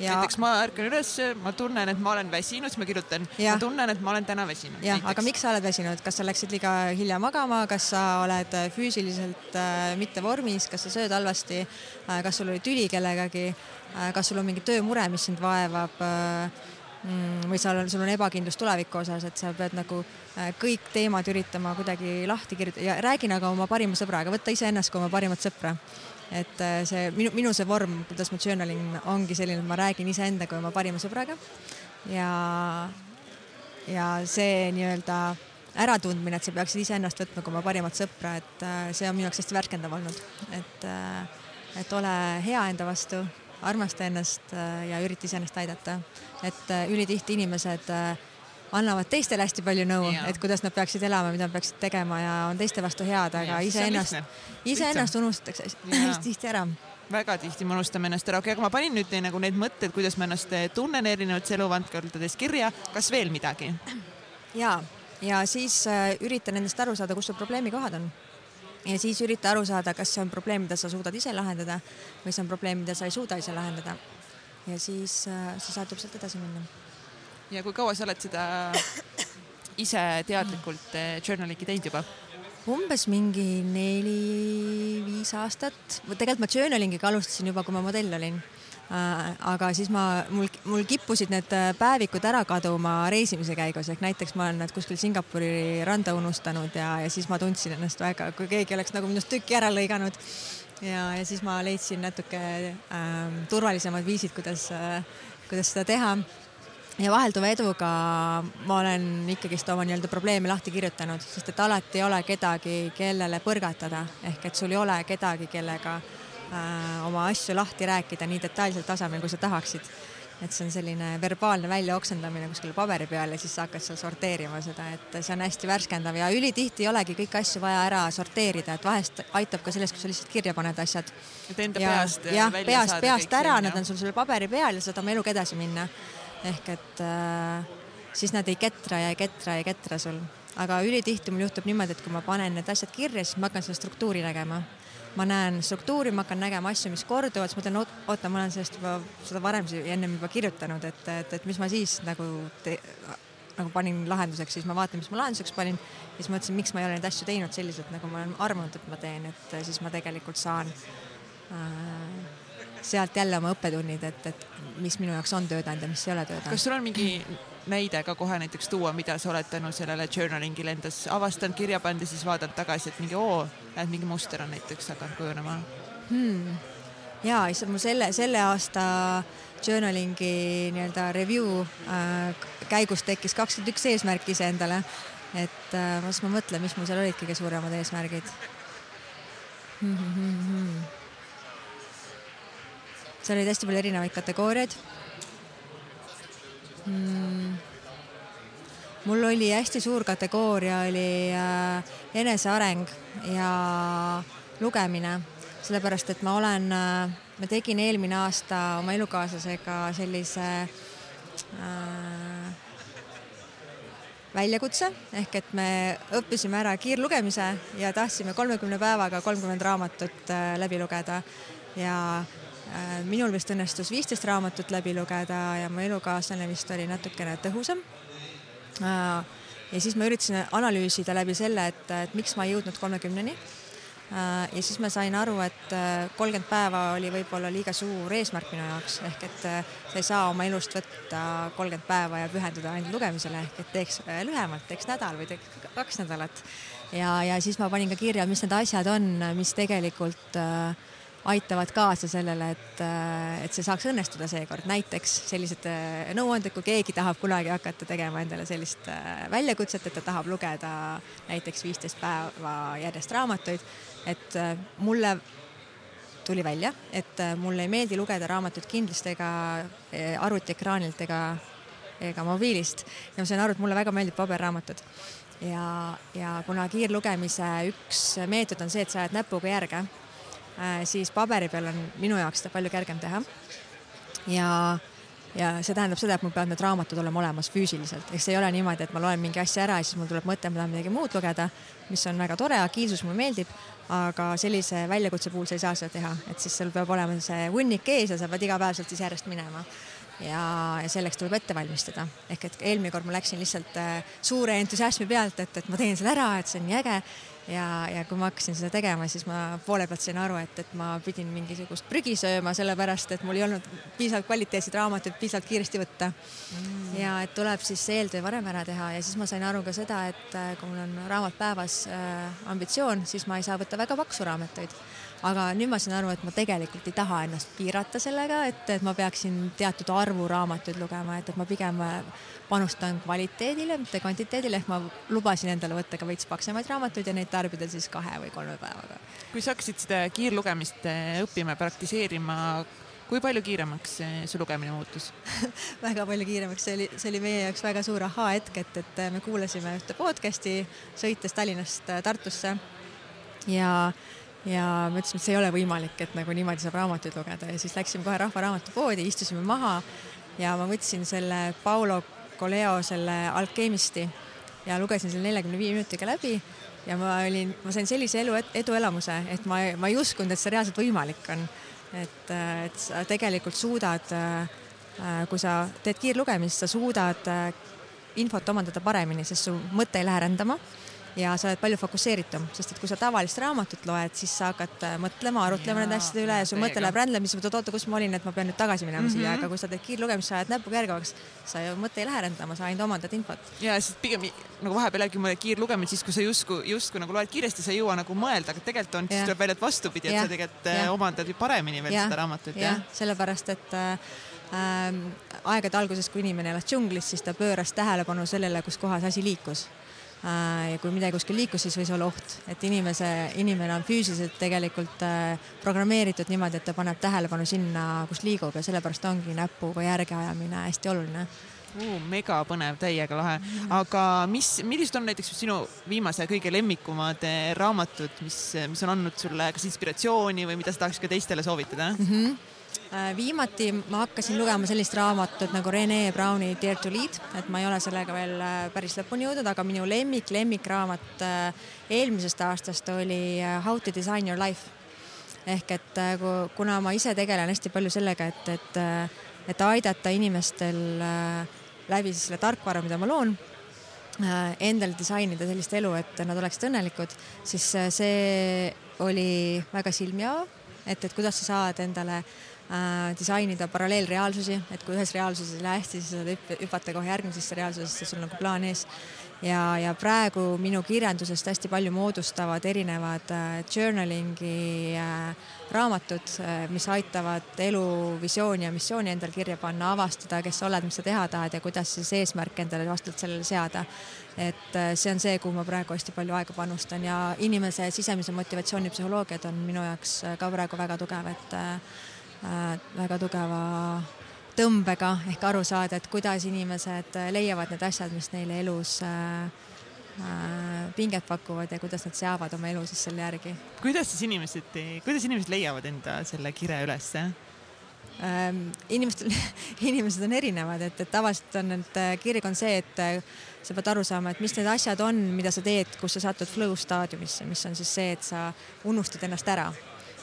ja.... näiteks ma ärkan üles, ma tunnen, et ma olen väsinud, siis ma kirjutan, ma tunnen, et ma olen täna väsinud. jah, aga miks sa oled väsinud, kas sa läksid liiga hilja magama, kas sa oled äh, füüsiliselt äh, mitte vormis, kas sa sööd halvasti? Äh,, kas sul oli tüli kellegagi? Äh,, kas sul on mingi töömure, mis sind vaevab? Äh, mm, või sa, sul on ebakindlus tuleviku osas, et sa pead nagu äh, kõik teemad üritama kuidagi lahti kirjutada ja räägi nagu oma parima sõbraga, võta iseennast kui oma parimat sõpra et äh, see minu, minu see vorm, kuidas ma journaling ongi selline, et ma räägin iseendaga oma parima sõbraga ja ja see nii-öelda äratundmine, et sa peaksid iseennast võtma kui oma parimat sõpra, et äh, see on minu jaoks hästi värskendav olnud, et, äh, et ole hea enda vastu, armasta ennast äh, ja ürita iseennast aidata. et ülitihti inimesed annavad teistele hästi palju nõu, et kuidas nad peaksid elama, mida peaksid tegema ja on teiste vastu head, aga iseennast, iseennast unustatakse hästi tihti ära väga tihti me unustame ennast ära, okei okay,, aga ma panin nüüd nagu need mõtted, kuidas ma ennast tunnen erinevates eluvaldkondades kirja, kas veel midagi? ja, ja siis äh, üritan endast aru saada, kus sul probleemikohad on. ja siis ürita aru saada, kas see on probleem, mida sa suudad ise lahendada või see on probleem, mida sa ei suuda ise lahendada. ja siis äh, sa saad sealt edasi minna. Ja kui kaua sa oled seda ise teadlikult äh, journaling'i teinud juba? umbes mingi neli-viis aastat, tegelikult ma journalingiga alustasin juba, kui ma modell olin äh, aga siis ma, mul, mul kippusid need äh, päevikud ära kaduma reisimise käigus, ehk näiteks ma olen nad kuskil Singapuri randa unustanud ja, ja siis ma tundsin ennast väga, kui keegi oleks nagu minust tüki ära lõiganud. ja, ja siis ma leidsin natuke ähm, turvalisemad viisid, kuidas äh,, kuidas seda teha ja vahelduva eduga ma olen ikkagist oma nii-öelda probleeme lahti kirjutanud, sest et alati ei ole kedagi, kellele põrgatada, ehk et sul ei ole kedagi, kellega äh, oma asju lahti rääkida nii detailsel tasemel, kui sa tahaksid. et see on selline verbaalne väljaoksendamine kuskil paberi peal ja siis sa hakkad seal sorteerima seda, et see on hästi värskendav ja ülitihti ei olegi kõiki asju vaja ära sorteerida, et vahest aitab ka sellest, kui sa lihtsalt kirja paned asjad. et enda ja, peast jah, peast, peast ära, need on sul selle paberi peal ja saad oma eluga edasi minna ehk et äh, siis nad ei ketra ja ei ketra ja ei ketra sul. aga ülitihti mul juhtub niimoodi, et kui ma panen need asjad kirja, siis ma hakkan seda struktuuri nägema. ma näen struktuuri, ma hakkan nägema asju, mis korduvad, siis ma ütlen, oota, ma olen sellest juba, seda varem ennem juba kirjutanud, et, et, et mis ma siis nagu te, nagu panin lahenduseks, siis ma vaatan, mis ma lahenduseks panin. siis mõtlesin, miks ma ei ole neid asju teinud selliselt, nagu ma olen arvanud, et ma teen, et siis ma tegelikult saan äh, sealt jälle oma õppetunnid, et, et mis minu jaoks on töötanud ja mis ei ole töötanud. kas sul on mingi näide ka kohe näiteks tuua, mida sa oled tänu sellele journaling'ile endas avastanud, kirja pannud ja siis vaadanud tagasi, et mingi oo, näed, mingi muster on näiteks hakanud kujunema hmm.? ja, issand, mul selle, selle aasta journaling'i nii-öelda review äh, käigus tekkis kakskümmend üks eesmärki iseendale. et äh, siis ma mõtlen, mis mul seal olid kõige suuremad eesmärgid hmm,. Hmm, hmm, hmm seal olid hästi palju erinevaid kategooriaid. Mm.. mul oli hästi suur kategooria oli äh, eneseareng ja lugemine, sellepärast et ma olen äh,, ma tegin eelmine aasta oma elukaaslasega sellise äh, väljakutse. Ehk et me õppisime ära kiirlugemise ja tahtsime kolmekümne päevaga kolmkümmend raamatut äh, läbi lugeda. Ja minul vist õnnestus viisteist raamatut läbi lugeda ja mu elukaaslane vist oli natukene tõhusam. Äh, ja siis ma üritasin analüüsida läbi selle, et, et miks ma ei jõudnud kolmekümneni. Äh, ja siis ma sain aru, et kolmkümmend päeva oli võib-olla liiga suur eesmärk minu jaoks, ehk et sa ei saa oma elust võtta kolmkümmend päeva ja pühenduda ainult lugemisele, ehk et teeks lühemalt, teeks nädal või teeks kaks nädalat. ja, ja siis ma panin ka kirja, mis need asjad on, mis tegelikult äh, aitavad kaasa sellele, et, äh, et see saaks õnnestuda seekord. näiteks sellised äh, nõuanded, kui keegi tahab kunagi hakata tegema endale sellist äh, väljakutset, et ta tahab lugeda näiteks viisteist päeva järjest raamatuid, et mulle tuli välja, et mulle ei meeldi lugeda raamatuid kindlast ega arvutiekraanilt ega, ega mobiilist ja ma sain aru, et mulle väga meeldib paberraamatud ja, ja kuna kiirlugemise üks meetod on see, et sa ajad näpuga järge siis paberi peal on minu jaoks seda palju kergem teha. ja, ja see tähendab seda, et mul peavad need raamatud olema olemas füüsiliselt, ehk see ei ole niimoodi, et ma loen mingi asja ära ja siis mul tuleb mõte, ma tahan midagi muud lugeda, mis on väga tore, agiilsus mulle meeldib, aga sellise väljakutse puhul sa ei saa seda teha, et siis sul peab olema see hunnik ees ja sa pead iga päev sealt siis järjest minema ja, ja selleks tuleb ette valmistada. ehk et eelmine kord ma läksin lihtsalt äh, suure entusiasmi pealt, et, et ma teen selle ära, et see on nii äge ja, ja kui ma hakkasin seda tegema, siis ma poole pealt sain aru, et, et ma pidin mingisugust prügi sööma, sellepärast et mul ei olnud piisavalt kvaliteetseid raamatuid piisavalt kiiresti võtta. Mm.. ja et tuleb siis eeltöö varem ära teha. Ja siis ma sain aru ka seda, et äh, kui mul on raamat päevas äh, ambitsioon, siis ma ei saa võtta väga paksu raamatuid aga nüüd ma saan aru, et ma tegelikult ei taha ennast piirata sellega, et, et ma peaksin teatud arvu raamatuid lugema, et, et ma pigem panustan kvaliteedile, mitte kvantiteedile, ehk ma lubasin endale võtta ka veits paksemaid raamatuid ja neid tarbida siis kahe või kolme päevaga. kui sa hakkasid seda kiirlugemist eh, õppima, praktiseerima, kui palju kiiremaks su lugemine muutus? *laughs* Väga palju kiiremaks, see oli, see oli meie jaoks väga suur ahaa-hetk, et, et me kuulasime ühte podcast'i sõites Tallinnast Tartusse. Ja ja me ütlesime, et see ei ole võimalik, et nagu niimoodi saab raamatuid lugeda. Ja siis läksime kohe Rahva Raamatupoodi, istusime maha ja ma võtsin selle Paulo Coleo selle Alkemisti ja lugesin selle neljakümne viie minutiga läbi. Ja ma olin, ma sain sellise elu, eduelamuse, et ma, ma ei uskunud, et see reaalselt võimalik on. et, et sa tegelikult suudad, kui sa teed kiirlugemist, sa suudad infot omandada paremini, sest su mõte ei lähe rändama ja sa oled palju fokusseeritum, sest et kui sa tavalist raamatut loed, siis sa hakkad äh, mõtlema, arutlema nende asjade üle ja su mõte läheb rändlema, siis mõtled, oota, kus ma olin, et ma pean nüüd tagasi minema mm -hmm. siia, aga kui sa teed kiirlugemist, sa ajad näpuga järgevaks, sa ju mõte ei lähe rändama, sa ainult omandad infot. ja siis pigem nagu vahepeal äkki mõned kiirlugemine, siis kui sa justkui, justkui nagu loed kiiresti, sa ei jõua nagu mõelda, aga tegelikult on, siis tuleb välja, et vastupidi, et ja. sa tegelikult äh, ja. omandad ju paremini veel ja. seda raamatut. jah, sellepärast et äh, ähm, aegade alguses, kui inimene elas džunglis, siis ta pööras tähelepanu sellele, kus kohas asi liikus ja kui midagi kuskil liikus, siis võis olla oht, et inimese, inimene on füüsiliselt tegelikult äh, programmeeritud niimoodi, et ta paneb tähelepanu sinna, kus liigub ja sellepärast ongi näpuga järgeajamine hästi oluline uh,. mega põnev, täiega lahe. aga mis, millised on näiteks sinu viimase kõige lemmikumad eh, raamatud, mis, mis on andnud sulle kas inspiratsiooni või mida sa tahaks ka teistele soovitada mm? -hmm Äh, viimati ma hakkasin lugema sellist raamatut nagu Rene Browni Dare to lead, et ma ei ole sellega veel äh, päris lõpuni jõudnud, aga minu lemmik, lemmikraamat äh, eelmisest aastast oli How to design your life. ehk et kuna ma ise tegelen hästi palju sellega, et, et, et aidata inimestel läbi siis selle tarkvara, mida ma loon, endale disainida sellist elu, et nad oleksid õnnelikud, siis see oli väga silmi avav, et, et kuidas sa saad endale äh, äh, disainida paralleelreaalsusi, et kui ühes reaalsuses ei lähe hästi, siis sa saad hüpata kohe järgmisesse reaalsusesse, sul nagu plaan ees. ja, ja praegu minu kirjandusest hästi palju moodustavad erinevad äh, journaling'i äh, raamatud äh,, mis aitavad elu visiooni ja missiooni endale kirja panna, avastada, kes sa oled, mis sa teha tahad ja kuidas siis eesmärke endale vastavalt sellele seada. et äh, see on see, kuhu ma praegu hästi palju aega panustan ja inimese sisemise motivatsiooni psühholoogiad on minu jaoks äh, ka praegu väga tugev, et äh, Äh, väga tugeva tõmbega ehk aru saada, et kuidas inimesed leiavad need asjad, mis neile elus äh, äh, pinget pakuvad ja kuidas nad seavad oma elu siis selle järgi. kuidas siis inimesed, kuidas inimesed leiavad enda selle kire ülesse? Ähm, inimestel, *laughs* inimesed on erinevad, et, et tavaliselt on need, kirg on see, et sa pead aru saama, et mis need asjad on, mida sa teed, kus sa satud flow staadiumisse, mis on siis see, et sa unustad ennast ära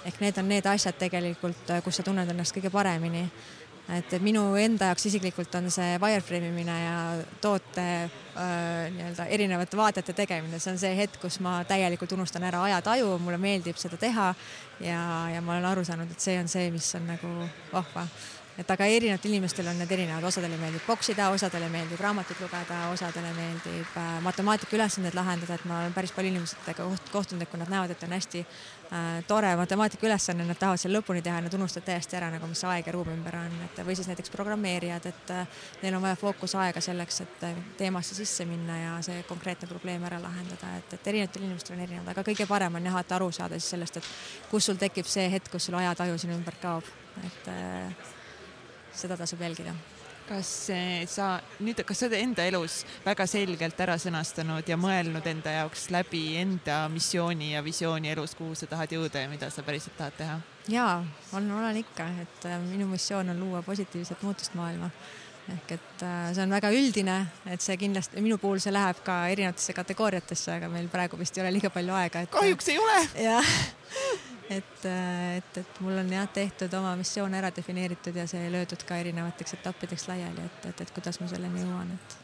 ehk need on need asjad tegelikult, kus sa tunned ennast kõige paremini. et minu enda jaoks isiklikult on see wireframe imine ja toote äh, nii-öelda erinevate vaadete tegemine, see on see hetk, kus ma täielikult unustan ära ajataju, mulle meeldib seda teha ja, ja ma olen aru saanud, et see on see, mis on nagu vahva. Et aga erinevatel inimestel on need erinevad, osadele meeldib poksida, osadele meeldib raamatuid lugeda, osadele meeldib äh, matemaatika ülesandeid lahendada, et ma olen päris palju inimestega kohtunud, et kui nad näevad, et on hästi äh, tore matemaatika ülesanne, nad tahavad selle lõpuni teha, nad unustavad täiesti ära nagu, mis aeg ja ruum ümber on, et või siis näiteks programmeerijad, et äh, neil on vaja fookusaega selleks, et äh, teemasse sisse minna ja see konkreetne probleem ära lahendada, et, et erinevatel inimestel on erinevad, aga kõige parem on jah, et aru saada siis sellest, et kus sul tekib see hetk, kus sul ajataju sinu ümber kaob, et äh, seda tasub jälgida kas sa nüüd, kas sa oled enda elus väga selgelt ära sõnastanud ja mõelnud enda jaoks läbi enda missiooni ja visiooni elus, kuhu sa tahad jõuda ja mida sa päriselt tahad teha? ja, olen, olen ikka, et äh, minu missioon on luua positiivset muutust maailma. ehk et äh, see on väga üldine, et see kindlasti minu puhul see läheb ka erinevatesse kategooriatesse, aga meil praegu vist ei ole liiga palju aega, et. kahjuks ei ole. jah et, et, et mul on jah tehtud oma missioon ära defineeritud ja see löödud ka erinevateks etappideks laiali, et, et, et kuidas ma selleni jõuan, et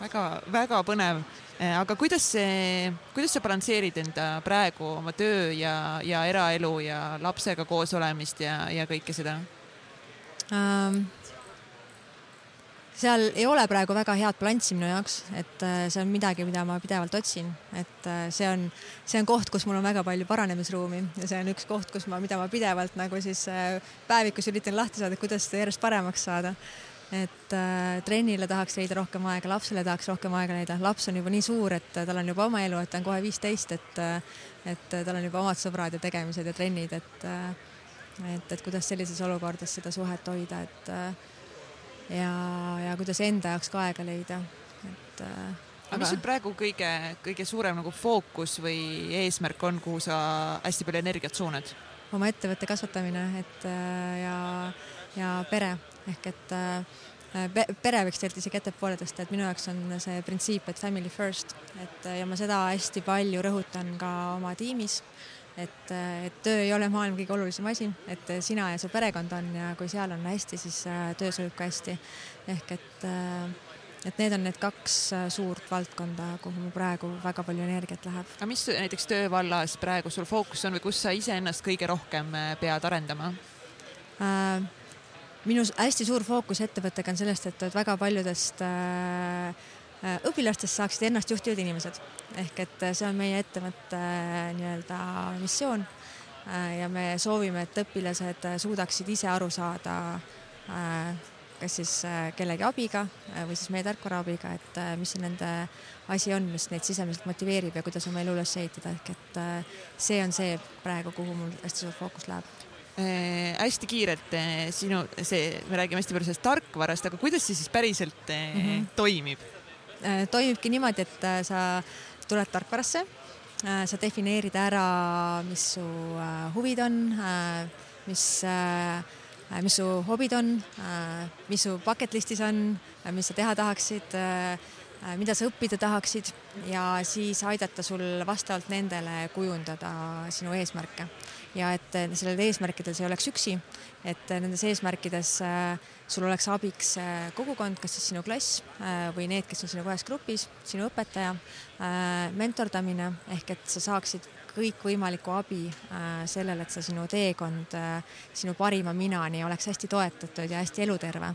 väga-väga põnev. Eh, aga kuidas see, kuidas sa balansseerid enda praegu oma töö ja, ja eraelu ja lapsega koos olemist ja, ja kõike seda um,? Seal ei ole praegu väga head balanssi minu jaoks, et äh, see on midagi, mida ma pidevalt otsin, et äh, see on, see on koht, kus mul on väga palju paranemisruumi ja see on üks koht, kus ma, mida ma pidevalt nagu siis äh, päevikus üritan lahti saada, kuidas seda järjest paremaks saada. et äh, trennile tahaks leida rohkem aega, lapsele tahaks rohkem aega leida, laps on juba nii suur, et tal on juba oma elu, et ta on kohe viisteist, et et tal on juba omad sõbrad ja tegemised ja trennid, et et, et kuidas sellises olukordas seda suhet hoida, et ja, ja kuidas enda jaoks ka aega leida, et äh, aga mis sul praegu kõige, kõige suurem nagu fookus või eesmärk on, kuhu sa hästi palju energiat suunad? oma ettevõtte kasvatamine, et äh, ja, ja pere. Ehk et äh, pere võiks tegelikult isegi ettepoole tõsta, et minu jaoks on see printsiip, et family first, et ja ma seda hästi palju rõhutan ka oma tiimis et, et töö ei ole maailma kõige olulisem asi, et sina ja su perekond on ja kui seal on hästi, siis äh, töö sujub ka hästi. ehk et, äh, et need on need kaks äh, suurt valdkonda, kuhu mu praegu väga palju energiat läheb. aga mis näiteks töövallas praegu sul fookus on või kus sa iseennast kõige rohkem pead arendama äh,? minu hästi suur fookus ettevõttega on sellest, et väga paljudest Äh, õpilastest saaksid ennast juhtivad inimesed ehk et äh, see on meie ettevõtte äh, nii-öelda missioon. ja me soovime, et õpilased suudaksid ise aru saada, kas siis kellegi abiga või siis meie tarkvara abiga, et mis see nende asi on, mis neid sisemiselt motiveerib ja kuidas oma elu üles ehitada, ehk et see on see praegu, kuhu mul hästi suur fookus läheb äh,. hästi kiirelt sinu see, me räägime hästi palju sellest tarkvarast, aga kuidas see siis päriselt äh, mm -hmm. toimib? Äh, toimubki niimoodi, et äh, sa tuled tarkvarasse, äh, sa defineerid ära, mis su huvid on, mis, mis su hobid on, mis su bucket list'is on, mis sa teha tahaksid, mida sa õppida tahaksid ja siis aidata sul vastavalt nendele kujundada sinu eesmärke ja et sellel eesmärkidel sa ei oleks üksi, et nendes eesmärkides äh, sul oleks abiks kogukond, kas siis sinu klass või need, kes on sinuga ühes grupis, sinu õpetaja, mentordamine ehk et sa saaksid kõikvõimalikku abi äh, sellele, et sa sinu teekond äh, sinu parima minani oleks hästi toetatud ja hästi eluterve.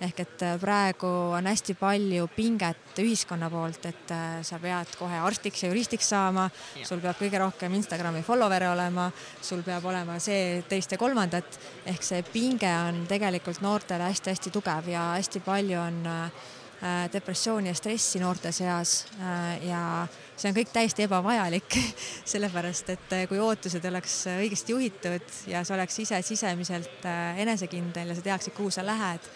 ehk et äh, praegu on hästi palju pinget ühiskonna poolt, et sa pead kohe arstiks ja juristiks saama, sul peab kõige rohkem Instagrami follower'e olema, sul peab olema see, teist ja kolmandat, ehk see pinge on tegelikult noortele hästi-hästi tugev ja hästi palju on depressiooni ja stressi noorte seas ja see on kõik täiesti ebavajalik *laughs* sellepärast et eh, kui ootused oleks eh, õigesti juhitud ja sa oleks ise sisemiselt eh, enesekindel ja sa teaksid, kuhu sa lähed,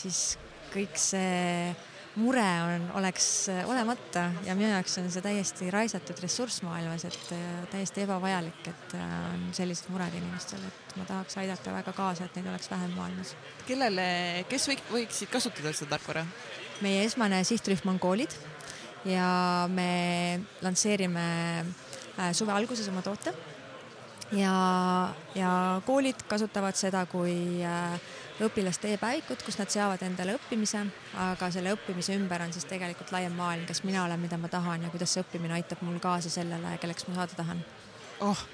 siis kõik see mure on, oleks olemata ja minu jaoks on see täiesti raisatud ressurss maailmas, et täiesti ebavajalik, et on sellised mured inimestel, et ma tahaks aidata väga kaasa, et neid oleks vähem maailmas. kellele, kes võik, võiksid kasutada seda tarkvara? meie esmane sihtrühm on koolid ja me lansseerime äh, suve alguses oma toote. ja, ja koolid kasutavad seda kui äh, õpilaste e-päevikut, kus nad seavad endale õppimise, aga selle õppimise ümber on siis tegelikult laiem maailm, kes mina olen, mida ma tahan ja kuidas see õppimine aitab mul kaasa sellele, kelleks ma saada tahan. oh,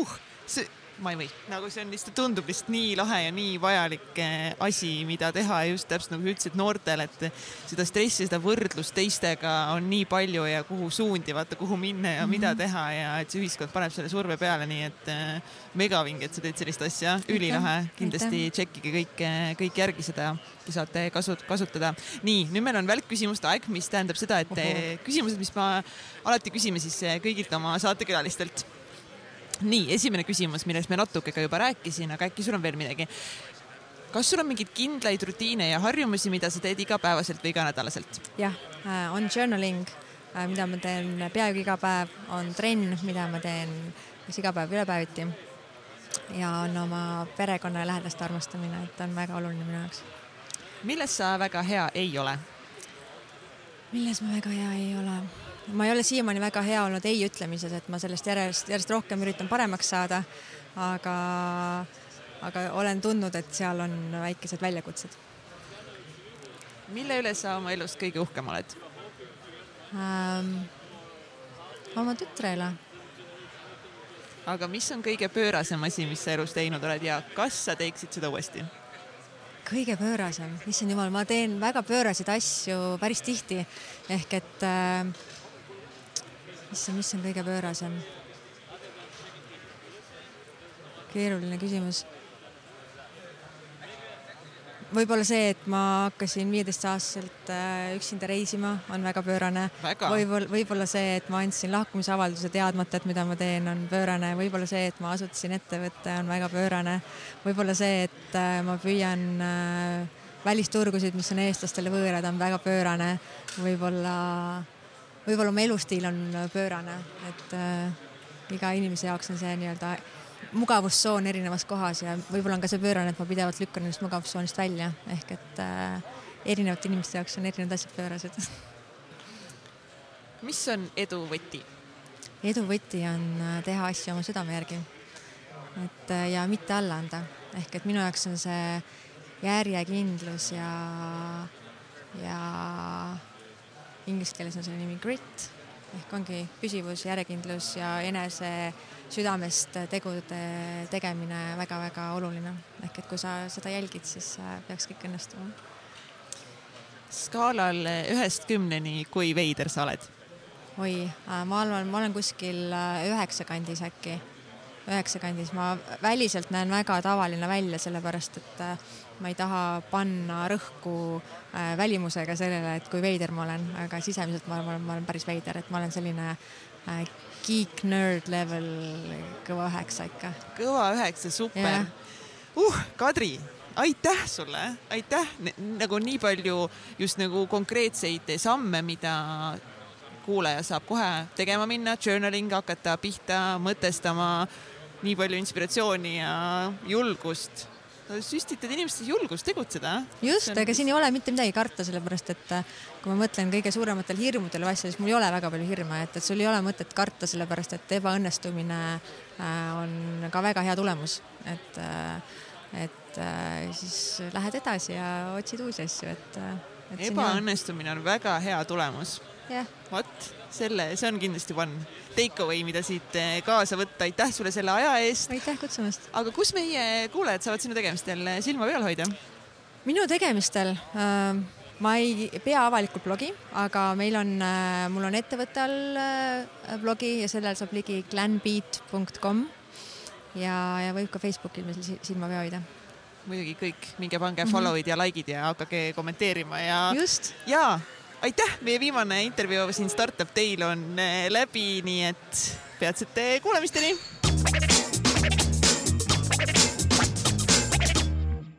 uh, see ma ei või, nagu see on lihtsalt, tundub lihtsalt nii lahe ja nii vajalik eh, asi, mida teha ja just täpselt nagu sa ütlesid noortele, et seda stressi, seda võrdlust teistega on nii palju ja kuhu suundi, vaata, kuhu minna ja mm -hmm. mida mhm. teha ja et see ühiskond paneb selle surve peale, nii et äh, megavinge, et sa teed sellist asja, ülilahe, kindlasti tšekkige kõik, eh, kõik järgi seda ja saate kasut-, kasutada. nii, nüüd meil on välkküsimuste aeg, mis tähendab seda, et Oho. küsimused, mis ma alati küsime siis kõigilt oma saatekülalistelt nii, esimene küsimus, millest me natuke ka juba rääkisin, aga äkki sul on veel midagi? kas sul on mingeid kindlaid rutiine ja harjumusi, mida sa teed igapäevaselt või iganädalaselt? jah, äh, on journaling, äh, mida ma teen peaaegu iga päev, on trenn, mida ma teen kas iga päev ülepäeviti ja on oma perekonna ja lähedaste armastamine, et on väga oluline minu jaoks. milles sa väga hea ei ole? milles ma väga hea ei ole? Ma ei ole siiamaani väga hea olnud ei ütlemises, et ma sellest järjest, järjest rohkem üritan paremaks saada. aga, aga olen tundnud, et seal on väikesed väljakutsed. mille üle sa oma elus kõige uhkem oled ähm,? oma tütre üle. aga mis on kõige pöörasem asi, mis sa elus teinud oled ja kas sa teeksid seda uuesti? kõige pöörasem, issand jumal, ma teen väga pööraseid asju päris tihti. ehk et äh, issand, mis on kõige pöörasem? keeruline küsimus võib-olla see, et ma hakkasin viieteistaastaselt äh, üksinda reisima, on väga pöörane. võib-olla, võib-olla see, et ma andsin lahkumisavalduse teadmata, et mida ma teen, on pöörane. võib-olla see, et ma asutasin ettevõtte, on väga pöörane. võib-olla see, et äh, ma püüan äh, välisturgusid, mis on eestlastele võõrad, on väga pöörane. võib-olla, võib-olla mu elustiil on pöörane, et iga inimese jaoks on see nii-öelda mugavustsoon erinevas kohas ja võib-olla on ka see pöörane, et ma pidevalt lükkan ennast mugavustsoonist välja, ehk et äh, erinevate inimeste jaoks on erinevad asjad pöörased. *laughs* mis on edu võti? edu võti on äh, teha asju oma südame järgi. et äh, ja mitte alla anda, ehk et minu jaoks on see järjekindlus ja, ja inglise keeles on selle nimi grit ehk ongi püsivus, järjekindlus ja enese südamest tegude tegemine väga-väga oluline. ehk et kui sa seda jälgid, siis peaks kõik õnnestuma. skaalal ühest kümneni, kui veider sa oled? oi, äh, ma arvan, ma olen kuskil äh, üheksa kandis äkki, üheksa kandis. ma väliselt näen väga tavaline välja, sellepärast et äh, ma ei taha panna rõhku välimusega sellele, et kui veider ma olen, aga sisemiselt ma arvan, ma olen päris veider, et ma olen selline geek nerd level kõva üheksa ikka. kõva üheksa, super. Uh, Kadri, aitäh sulle, aitäh nagu nii palju just nagu konkreetseid samme, mida kuulaja saab kohe tegema minna, journaling hakata pihta, mõtestama, nii palju inspiratsiooni ja julgust süstitad inimestes julgust tegutseda. just, ega siin ei ole mitte midagi karta, sellepärast et äh, kui ma mõtlen kõige suurematele hirmudele või asjadele, siis mul ei ole väga palju hirme, et, et sul ei ole mõtet karta, sellepärast et ebaõnnestumine äh, on ka väga hea tulemus, et, äh, et siis lähed edasi ja otsid uusi asju, et. Ebaõnnestumine on väga hea tulemus vot selle, see on kindlasti one take away, mida siit eh, kaasa võtta. aitäh sulle selle aja eest. aitäh kutsumast. aga kus meie kuulajad saavad sinu tegemistel silma peal hoida? minu tegemistel äh, ma ei pea avalikult blogi, aga meil on äh,, mul on ettevõtte all äh, blogi ja sellel saab ligi glanbeat.com ja, ja võib ka Facebookil meil silma peal hoida muidugi kõik, minge pange follow'id ja like'id ja hakake kommenteerima ja. just. ja aitäh, meie viimane intervjuu siin Startup Dail on eh, läbi, nii et peatsete kuulamisteni